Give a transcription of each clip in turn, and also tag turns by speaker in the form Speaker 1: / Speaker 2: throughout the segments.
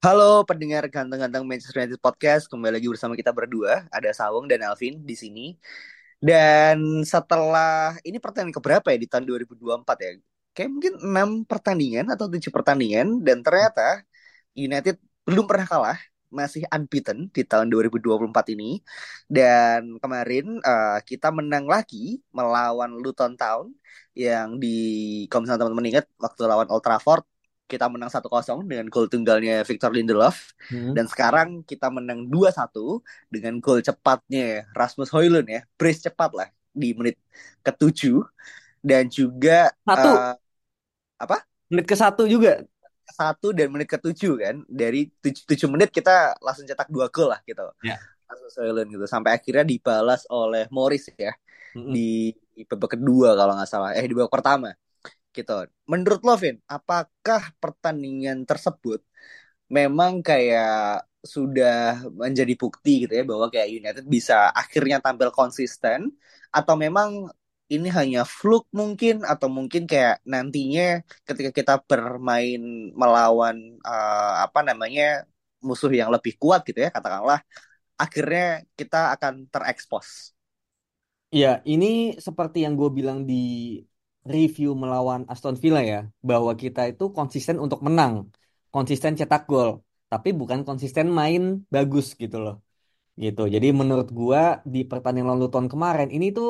Speaker 1: Halo pendengar ganteng-ganteng Manchester United Podcast, kembali lagi bersama kita berdua, ada Sawung dan Alvin di sini. Dan setelah ini pertandingan keberapa ya di tahun 2024 ya? Kayak mungkin 6 pertandingan atau 7 pertandingan dan ternyata United belum pernah kalah, masih unbeaten di tahun 2024 ini. Dan kemarin uh, kita menang lagi melawan Luton Town yang di kalau misalnya teman-teman ingat waktu lawan Old Trafford kita menang 1-0 dengan gol tunggalnya Victor Lindelof. Hmm. dan sekarang kita menang 2-1 dengan gol cepatnya Rasmus Højlund ya. Brace cepat lah di menit ke-7 dan juga
Speaker 2: satu.
Speaker 1: uh, apa?
Speaker 2: Menit ke satu juga.
Speaker 1: Satu dan menit ke-7 kan. Dari 7, 7 menit kita langsung cetak dua gol lah gitu.
Speaker 2: Yeah.
Speaker 1: Rasmus Højlund gitu. Sampai akhirnya dibalas oleh Morris ya. Hmm. di, di babak kedua kalau nggak salah. Eh di babak pertama gitu. Menurut lo, Vin, apakah pertandingan tersebut memang kayak sudah menjadi bukti gitu ya bahwa kayak United bisa akhirnya tampil konsisten atau memang ini hanya fluke mungkin atau mungkin kayak nantinya ketika kita bermain melawan uh, apa namanya musuh yang lebih kuat gitu ya katakanlah akhirnya kita akan terekspos.
Speaker 2: Ya, ini seperti yang gue bilang di review melawan Aston Villa ya bahwa kita itu konsisten untuk menang, konsisten cetak gol, tapi bukan konsisten main bagus gitu loh. Gitu. Jadi menurut gua di pertandingan lawan Luton kemarin ini tuh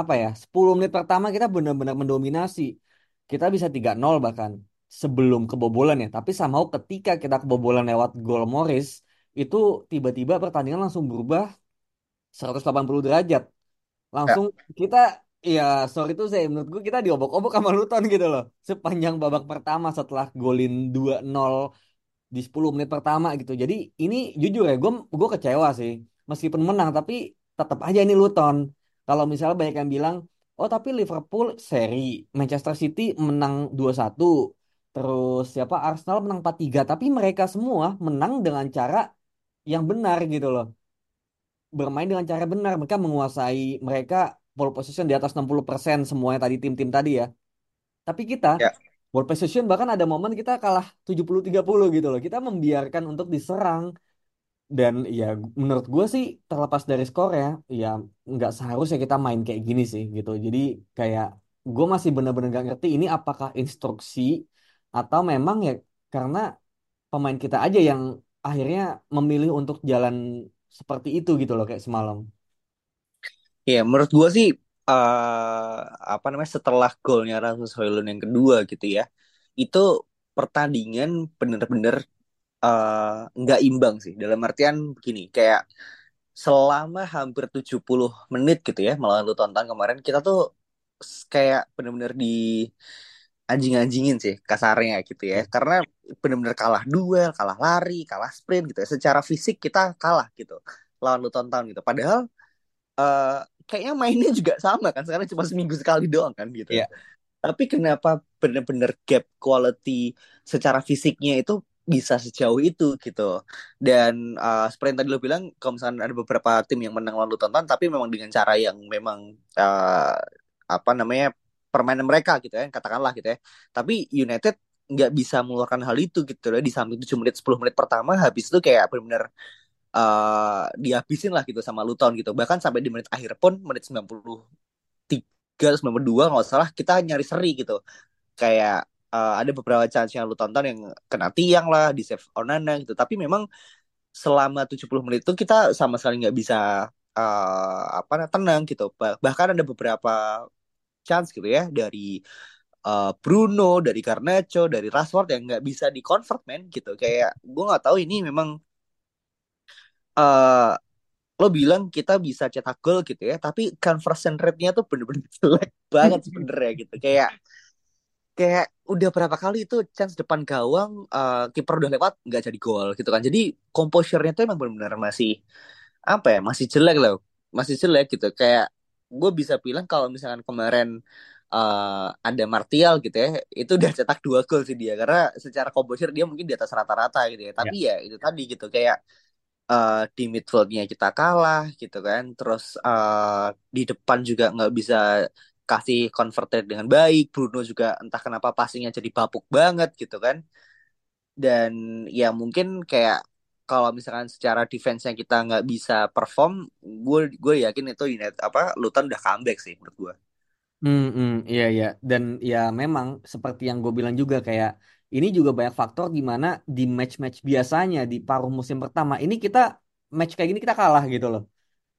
Speaker 2: apa ya? 10 menit pertama kita benar-benar mendominasi. Kita bisa 3-0 bahkan sebelum kebobolan ya, tapi sama ketika kita kebobolan lewat gol Morris itu tiba-tiba pertandingan langsung berubah 180 derajat. Langsung ya. kita Iya, sorry itu saya menurut gue kita diobok-obok sama Luton gitu loh. Sepanjang babak pertama setelah golin 2-0 di 10 menit pertama gitu. Jadi ini jujur ya, gue gue kecewa sih. Meskipun menang tapi tetap aja ini Luton. Kalau misalnya banyak yang bilang, "Oh, tapi Liverpool seri, Manchester City menang 2-1." Terus siapa Arsenal menang 4-3, tapi mereka semua menang dengan cara yang benar gitu loh. Bermain dengan cara benar, mereka menguasai mereka pole position di atas 60% semuanya tadi tim-tim tadi ya. Tapi kita ya. pole position bahkan ada momen kita kalah 70-30 gitu loh. Kita membiarkan untuk diserang. Dan ya menurut gue sih terlepas dari skor ya, ya nggak seharusnya kita main kayak gini sih gitu. Jadi kayak gue masih bener-bener gak ngerti ini apakah instruksi atau memang ya karena pemain kita aja yang akhirnya memilih untuk jalan seperti itu gitu loh kayak semalam.
Speaker 1: Ya, menurut gue sih uh, apa namanya setelah golnya Rasmus Højlund yang kedua gitu ya, itu pertandingan bener-bener uh, nggak imbang sih. Dalam artian begini, kayak selama hampir 70 menit gitu ya melawan Luton Town kemarin kita tuh kayak bener-bener di anjing-anjingin sih kasarnya gitu ya. Karena bener-bener kalah duel, kalah lari, kalah sprint gitu ya. Secara fisik kita kalah gitu lawan Luton Town gitu. Padahal uh, kayaknya mainnya juga sama kan sekarang cuma seminggu sekali doang kan gitu.
Speaker 2: Iya.
Speaker 1: tapi kenapa bener-bener gap quality secara fisiknya itu bisa sejauh itu gitu? Dan uh, seperti yang tadi lo bilang kalau misalnya ada beberapa tim yang menang lalu tonton tapi memang dengan cara yang memang uh, apa namanya permainan mereka gitu ya katakanlah gitu ya. Tapi United nggak bisa mengeluarkan hal itu gitu loh. Di samping 7 menit 10 menit pertama habis itu kayak benar-benar uh, dihabisin lah gitu sama Luton gitu. Bahkan sampai di menit akhir pun menit 93 92 nggak salah kita nyari seri gitu. Kayak uh, ada beberapa chance yang lu tonton yang kena tiang lah di save Onana gitu. Tapi memang selama 70 menit itu kita sama sekali nggak bisa uh, apa tenang gitu. Bahkan ada beberapa chance gitu ya dari uh, Bruno, dari Garnacho, dari Rashford yang nggak bisa di convert man gitu. Kayak gue nggak tahu ini memang uh, lo bilang kita bisa cetak gol gitu ya, tapi conversion rate-nya tuh bener-bener jelek banget sebenernya gitu. Kayak kayak udah berapa kali itu chance depan gawang uh, kiper udah lewat nggak jadi gol gitu kan. Jadi composure-nya tuh emang benar-benar masih apa ya, masih jelek loh. Masih jelek gitu. Kayak gue bisa bilang kalau misalkan kemarin uh, ada Martial gitu ya, itu udah cetak dua gol sih dia karena secara composure dia mungkin di atas rata-rata gitu ya. Tapi ya, ya itu tadi gitu kayak uh, di midfieldnya kita kalah gitu kan, terus uh, di depan juga nggak bisa kasih converted dengan baik. Bruno juga entah kenapa passingnya jadi bapuk banget gitu kan. Dan ya mungkin kayak kalau misalkan secara defense yang kita nggak bisa perform, gue gue yakin itu United apa Luton udah comeback sih menurut gue.
Speaker 2: Hmm, hmm, iya iya dan ya memang seperti yang gue bilang juga kayak ini juga banyak faktor di mana di match-match biasanya di paruh musim pertama ini kita match kayak gini kita kalah gitu loh.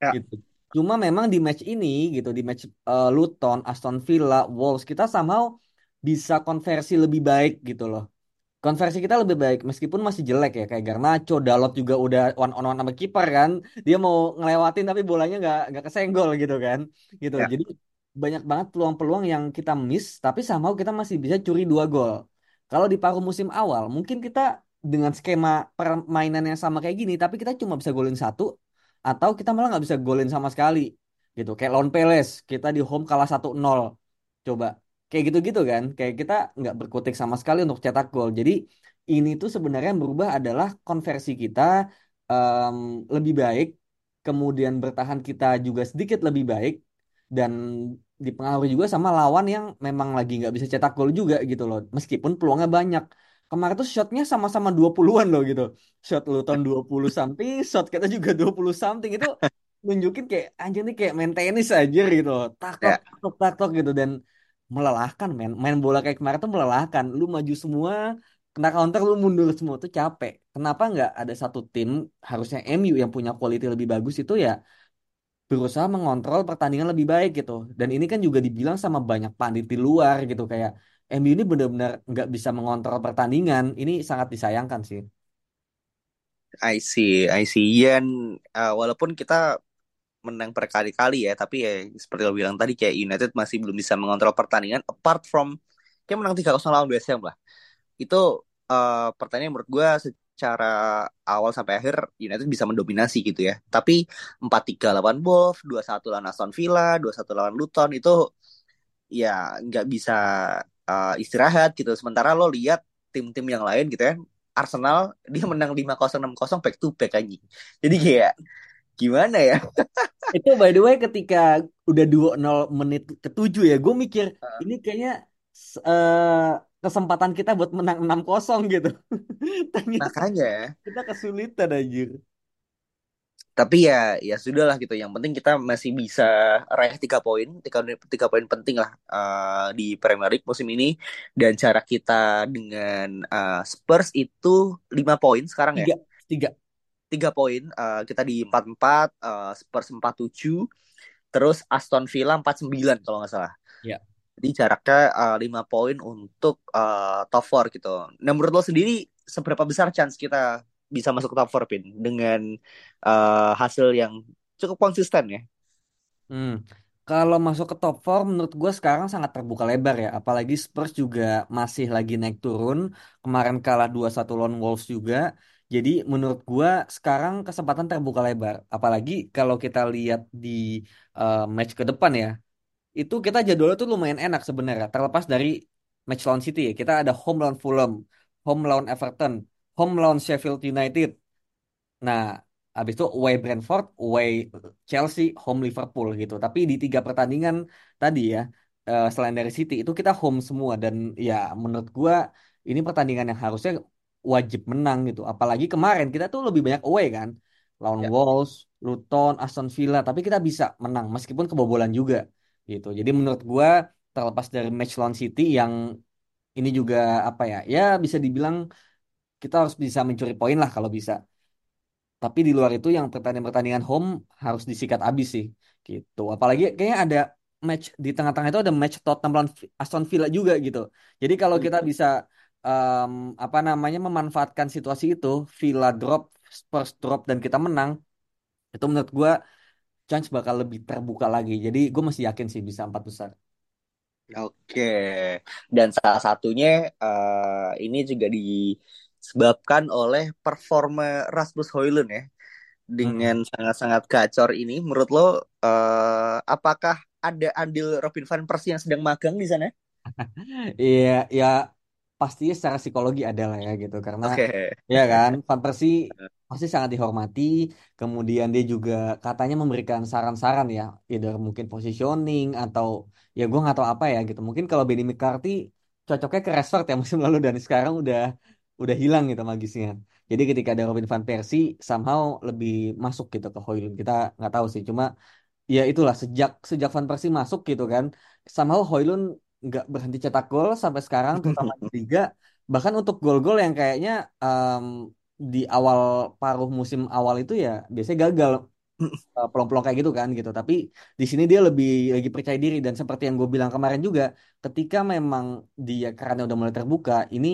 Speaker 1: Ya.
Speaker 2: Gitu. Cuma memang di match ini gitu di match uh, Luton, Aston Villa, Wolves kita somehow bisa konversi lebih baik gitu loh. Konversi kita lebih baik meskipun masih jelek ya kayak Garnacho, Dalot juga udah one on one sama kiper kan. Dia mau ngelewatin tapi bolanya nggak nggak kesenggol gitu kan. Gitu.
Speaker 1: Ya.
Speaker 2: Jadi banyak banget peluang-peluang yang kita miss tapi somehow kita masih bisa curi dua gol. Kalau di paruh musim awal mungkin kita dengan skema permainan yang sama kayak gini tapi kita cuma bisa golin satu atau kita malah nggak bisa golin sama sekali gitu. Kayak lawan Peles kita di home kalah 1-0 coba kayak gitu-gitu kan. Kayak kita nggak berkutik sama sekali untuk cetak gol. Jadi ini tuh sebenarnya yang berubah adalah konversi kita um, lebih baik kemudian bertahan kita juga sedikit lebih baik dan dipengaruhi juga sama lawan yang memang lagi nggak bisa cetak gol juga gitu loh meskipun peluangnya banyak kemarin tuh shotnya sama-sama 20-an loh gitu. Shot Luton 20 something, shot kita juga 20 something itu nunjukin kayak anjir nih kayak main tenis aja gitu. Taktok,
Speaker 1: Ya.
Speaker 2: taktok, taktok gitu dan melelahkan men. Main bola kayak kemarin tuh melelahkan. Lu maju semua, kena counter lu mundur semua tuh capek. Kenapa nggak ada satu tim harusnya MU yang punya quality lebih bagus itu ya berusaha mengontrol pertandingan lebih baik gitu. Dan ini kan juga dibilang sama banyak pandit di luar gitu kayak MU ini benar-benar nggak bisa mengontrol pertandingan. Ini sangat disayangkan sih.
Speaker 1: I see, I see. Yan, uh, walaupun kita menang berkali-kali ya, tapi ya seperti lo bilang tadi kayak United masih belum bisa mengontrol pertandingan. Apart from kayak menang 3-0 lawan West Ham lah. Itu uh, pertandingan menurut gue secara awal sampai akhir United bisa mendominasi gitu ya. Tapi 4-3 lawan Wolves, 2-1 lawan Aston Villa, 2-1 lawan Luton itu ya nggak bisa uh, istirahat gitu. Sementara lo lihat tim-tim yang lain gitu ya, Arsenal dia menang 5-0 6-0 back to back aja. Jadi kayak gimana ya?
Speaker 2: Itu by the way ketika udah 2-0 menit ke-7 ya, gue mikir ini kayaknya uh, kesempatan kita buat menang 6-0 gitu. Ternyata
Speaker 1: Makanya.
Speaker 2: kita kesulitan anjir.
Speaker 1: tapi ya ya sudahlah gitu. Yang penting kita masih bisa raih tiga poin. Tiga, tiga poin penting lah uh, di Premier League musim ini. Dan cara kita dengan uh, Spurs itu lima poin sekarang
Speaker 2: tiga,
Speaker 1: ya?
Speaker 2: Tiga
Speaker 1: tiga. Poin uh, kita di empat empat uh, Spurs empat tujuh terus Aston Villa empat sembilan kalau nggak salah.
Speaker 2: Ya
Speaker 1: jadi jaraknya uh, poin untuk uh, top four gitu nah menurut lo sendiri seberapa besar chance kita bisa masuk top 4 pin dengan uh, hasil yang cukup konsisten ya.
Speaker 2: Hmm. Kalau masuk ke top 4 menurut gue sekarang sangat terbuka lebar ya. Apalagi Spurs juga masih lagi naik turun. Kemarin kalah 2-1 lawan Wolves juga. Jadi menurut gua sekarang kesempatan terbuka lebar. Apalagi kalau kita lihat di eh, match ke depan ya, itu kita jadwalnya tuh lumayan enak sebenarnya. Terlepas dari match lawan City ya, kita ada home lawan Fulham, home lawan Everton, home lawan Sheffield United. Nah, habis itu away Brentford, away Chelsea, home Liverpool gitu. Tapi di tiga pertandingan tadi ya, eh, selain dari City itu kita home semua dan ya menurut gua ini pertandingan yang harusnya wajib menang gitu. Apalagi kemarin kita tuh lebih banyak away kan, lawan
Speaker 1: Ya.
Speaker 2: Wolves, Luton, Aston Villa, tapi kita bisa menang meskipun kebobolan juga gitu. Jadi menurut gua terlepas dari match lawan City yang ini juga apa ya, ya bisa dibilang kita harus bisa mencuri poin lah kalau bisa. Tapi di luar itu yang pertandingan-pertandingan home harus disikat abis sih gitu. Apalagi kayaknya ada match di tengah-tengah itu ada match Tottenham lawan Aston Villa juga gitu. Jadi kalau kita bisa em, apa namanya memanfaatkan situasi itu, Villa drop, Spurs drop dan kita menang, itu menurut gua chance bakal lebih terbuka lagi. Jadi gue masih yakin sih bisa empat besar.
Speaker 1: Oke, dan salah satunya eh, ini juga disebabkan oleh performa Rasmus Højlund ya,
Speaker 2: Hmm.
Speaker 1: dengan sangat-sangat gacor ini. Menurut lo, eh, apakah ada andil Robin van Persie yang sedang magang di sana?
Speaker 2: Iya, ya pastinya secara psikologi ada lah ya gitu karena
Speaker 1: Oke,
Speaker 2: ya kan Van Persie pasti sangat dihormati. Kemudian dia juga katanya memberikan saran-saran ya either mungkin positioning atau ya gue nggak tahu apa ya gitu. Mungkin kalau Benny McCarthy cocoknya ke Rashford ya musim lalu dan sekarang udah udah hilang gitu magisnya. Jadi ketika ada Robin van Persie somehow lebih masuk gitu ke Højlund kita nggak tahu sih cuma ya itulah sejak sejak Van Persie masuk gitu kan somehow Højlund nggak berhenti cetak gol sampai sekarang terutama di Liga. Bahkan untuk gol-gol yang kayaknya em, di awal paruh musim awal itu ya biasanya gagal eh, pelong-pelong kayak gitu kan gitu. Tapi di sini dia lebih lagi percaya diri. Dan seperti yang gue bilang kemarin juga ketika memang dia karena udah mulai terbuka ini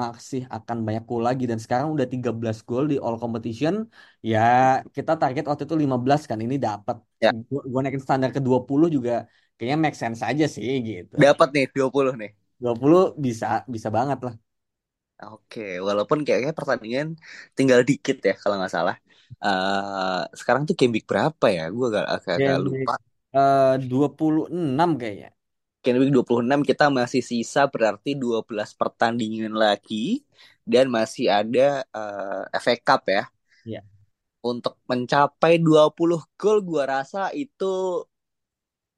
Speaker 2: masih akan banyak gol lagi. Dan sekarang udah 13 gol di all competition ya kita target waktu itu 15 kan ini dapat
Speaker 1: ya.
Speaker 2: Gua naikin standar ke 20 juga kayaknya make sense aja sih gitu.
Speaker 1: Dapat nih 20 nih.
Speaker 2: 20 bisa bisa banget lah
Speaker 1: Oke, walaupun kayaknya pertandingan tinggal dikit ya kalau nggak salah. Eh sekarang tuh game week berapa ya? Gue agak, agak, agak
Speaker 2: game
Speaker 1: lupa.
Speaker 2: eh, 26 kayaknya
Speaker 1: Game week 26 kita masih sisa berarti 12 pertandingan lagi dan masih ada eh, FA Cup ya.
Speaker 2: ya
Speaker 1: Untuk mencapai 20 gol gua rasa itu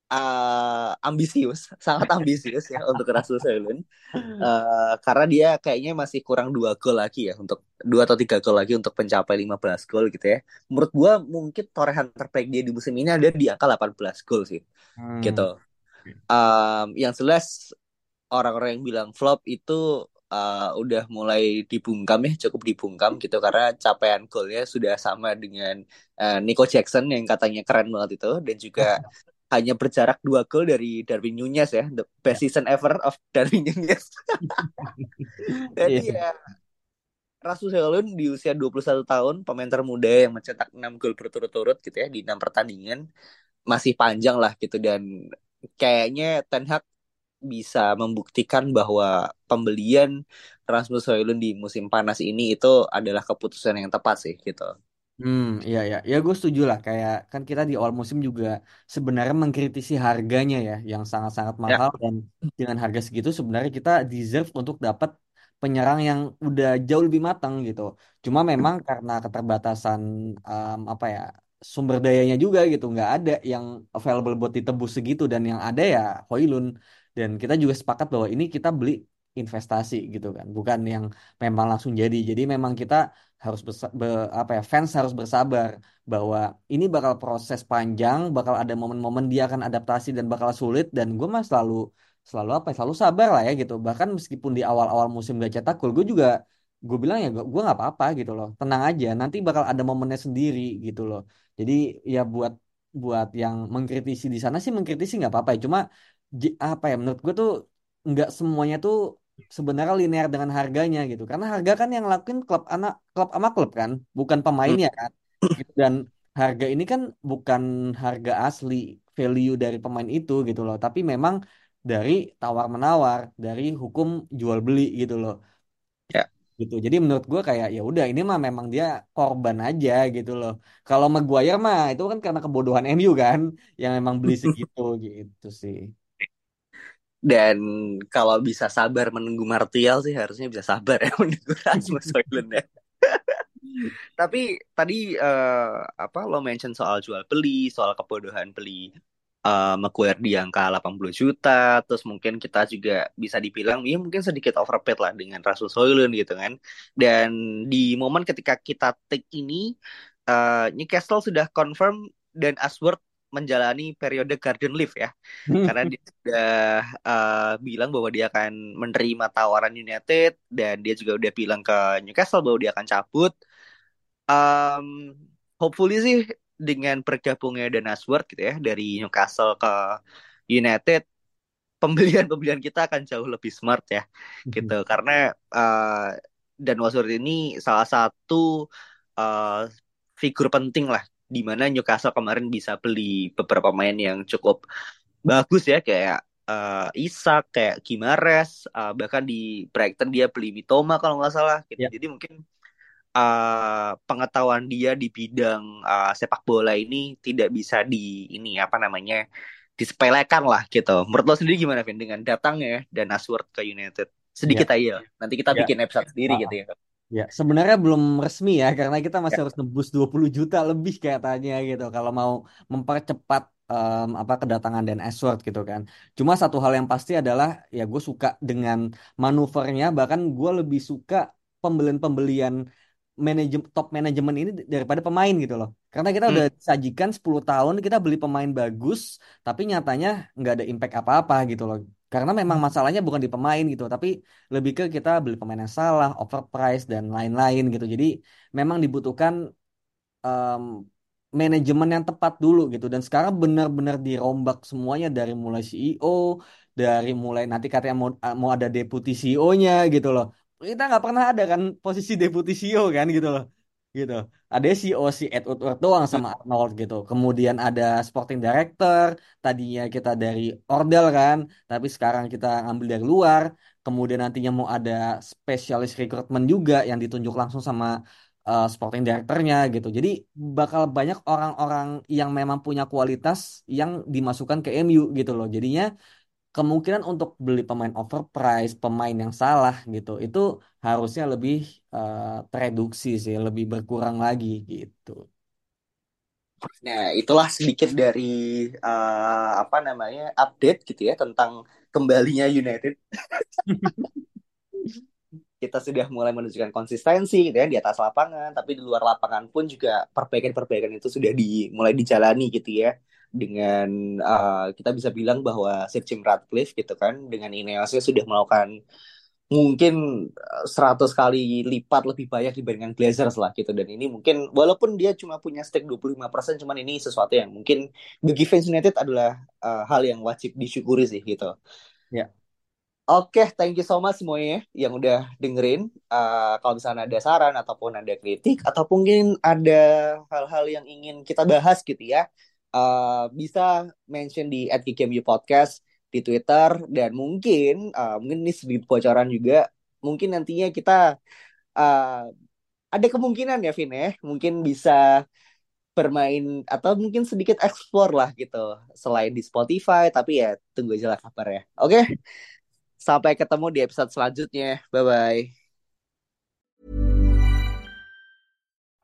Speaker 1: eh, ambisius, sangat ambisius ya untuk Rasmus Højlund. Eh, karena dia kayaknya masih kurang dua gol lagi ya untuk dua atau tiga gol lagi untuk mencapai 15 gol gitu ya. Menurut gua mungkin torehan terbaik dia di musim ini ada di angka 18 gol sih gitu.
Speaker 2: Hmm.
Speaker 1: Em, yang jelas orang-orang yang bilang flop itu uh, udah mulai dibungkam ya, cukup dibungkam gitu karena capaian golnya sudah sama dengan uh, Nico Jackson yang katanya keren banget itu dan juga hanya berjarak dua gol dari Darwin Nunez ya, the best
Speaker 2: Ya.
Speaker 1: season ever of Darwin Nunez. Jadi
Speaker 2: Iya.
Speaker 1: ya Rasmus Højlund di usia 21 tahun, pemain termuda yang mencetak 6 gol berturut-turut gitu ya di 6 pertandingan masih panjang lah gitu dan kayaknya Ten Hag bisa membuktikan bahwa pembelian Rasmus Højlund di musim panas ini itu adalah keputusan yang tepat sih gitu.
Speaker 2: Hmm, iya ya, ya gue setuju lah. Kayak kan kita di awal musim juga sebenarnya mengkritisi harganya ya, yang sangat-sangat
Speaker 1: Ya,
Speaker 2: mahal dan dengan harga segitu sebenarnya kita deserve untuk dapat penyerang yang udah jauh lebih matang gitu. Cuma memang karena keterbatasan em, apa ya sumber dayanya juga gitu, nggak ada yang available buat ditebus segitu dan yang ada ya Højlund. Dan kita juga sepakat bahwa ini kita beli investasi gitu kan, bukan yang memang langsung jadi. Jadi memang kita harus bersa- be- apa ya fans harus bersabar bahwa ini bakal proses panjang, bakal ada momen-momen dia akan adaptasi dan bakal sulit dan gue mah selalu selalu apa ya, selalu sabar lah ya gitu. Bahkan meskipun di awal-awal musim gak cetak gol, gue juga gue bilang ya gue nggak apa-apa gitu loh. Tenang aja, nanti bakal ada momennya sendiri gitu loh. Jadi ya buat buat yang mengkritisi di sana sih mengkritisi nggak apa-apa ya. Cuma apa ya menurut gue tuh nggak semuanya tuh sebenarnya linear dengan harganya gitu. Karena harga kan yang lakuin klub anak klub sama klub kan, bukan pemainnya kan. Gitu. Dan harga ini kan bukan harga asli value dari pemain itu gitu loh, tapi memang dari tawar menawar, dari hukum jual beli gitu loh.
Speaker 1: ya.
Speaker 2: gitu jadi menurut gue kayak ya udah ini mah memang dia korban aja gitu loh kalau Maguire mah itu kan karena kebodohan MU kan yang memang beli segitu gitu sih
Speaker 1: dan kalau bisa sabar menunggu Martial sih harusnya bisa sabar ya menunggu Rasmus Højlund ya. Tapi tadi uh, apa lo mention soal jual beli soal kebodohan beli uh, Maguire di angka 80 juta terus mungkin kita juga bisa dibilang ya mungkin sedikit overpaid lah dengan Rasmus Højlund gitu kan. Dan di momen ketika kita take ini uh, Newcastle sudah confirm dan Ashworth menjalani periode garden leave ya. Karena dia sudah uh, bilang bahwa dia akan menerima tawaran United dan dia juga udah bilang ke Newcastle bahwa dia akan cabut. Um, hopefully sih dengan bergabungnya Dan Ashworth gitu ya dari Newcastle ke United pembelian-pembelian kita akan jauh lebih smart ya mm-hmm. gitu. Karena uh, Dan Ashworth ini salah satu uh, figur penting lah di mana Newcastle kemarin bisa beli beberapa pemain yang cukup bagus ya kayak uh, Isak kayak Gimares uh, bahkan di Brighton dia beli Mitoma kalau nggak salah gitu yeah. jadi mungkin uh, pengetahuan dia di bidang uh, sepak bola ini tidak bisa di ini apa namanya disepelekan lah gitu. Menurut lo sendiri gimana Vin dengan datangnya dan Ashworth ke United? Sedikit ya. aja, nanti kita ya. bikin episode sendiri uh, gitu ya.
Speaker 2: Ya, sebenarnya belum resmi ya karena kita masih ya. harus nebus 20 juta lebih katanya gitu kalau mau mempercepat um, apa kedatangan dan Ashworth gitu kan. Cuma satu hal yang pasti adalah ya gue suka dengan manuvernya bahkan gue lebih suka pembelian-pembelian manajem top manajemen ini daripada pemain gitu loh. Karena kita hmm. udah sajikan 10 tahun kita beli pemain bagus tapi nyatanya nggak ada impact apa-apa gitu loh. Karena memang hmm. masalahnya bukan di pemain gitu, tapi lebih ke kita beli pemain yang salah, overprice dan lain-lain gitu. Jadi memang dibutuhkan um, manajemen yang tepat dulu gitu. Dan sekarang benar-benar dirombak semuanya dari mulai CEO, dari mulai nanti katanya mau mau ada deputi CEO-nya gitu loh kita nggak pernah ada kan posisi deputi CEO kan gitu loh gitu. Ada CEO si Ed Woodward doang sama Arnold gitu. Kemudian ada sporting director tadinya kita dari Ordel kan tapi sekarang kita ambil dari luar. Kemudian nantinya mau ada spesialis rekrutmen juga yang ditunjuk langsung sama uh, sporting directornya gitu. Jadi bakal banyak orang-orang yang memang punya kualitas yang dimasukkan ke MU gitu loh. Jadinya kemungkinan untuk beli pemain overprice, pemain yang salah gitu, itu harusnya lebih uh, tereduksi sih, lebih berkurang lagi gitu.
Speaker 1: Nah, itulah sedikit dari uh, apa namanya update gitu ya tentang kembalinya United. Kita sudah mulai menunjukkan konsistensi gitu ya di atas lapangan, tapi di luar lapangan pun juga perbaikan-perbaikan itu sudah dimulai dijalani gitu ya dengan uh, kita bisa bilang bahwa Sir Jim Ratcliffe gitu kan dengan Ineosnya sudah melakukan mungkin 100 kali lipat lebih banyak dibandingkan Blazers lah gitu dan ini mungkin walaupun dia cuma punya stake 25% cuman ini sesuatu yang mungkin bagi fans United adalah uh, hal yang wajib disyukuri sih gitu.
Speaker 2: Ya.
Speaker 1: Oke, okay, thank you so much semuanya yang udah dengerin. Uh, kalau misalnya ada saran ataupun ada kritik atau mungkin ada hal-hal yang ingin kita bahas gitu ya, uh, bisa mention di @kikmu podcast di Twitter dan mungkin uh, mungkin ini sedikit bocoran juga mungkin nantinya kita uh, ada kemungkinan ya Vin ya mungkin bisa bermain atau mungkin sedikit explore lah gitu selain di Spotify tapi ya tunggu aja lah kabar ya oke sampai ketemu di episode selanjutnya. Bye bye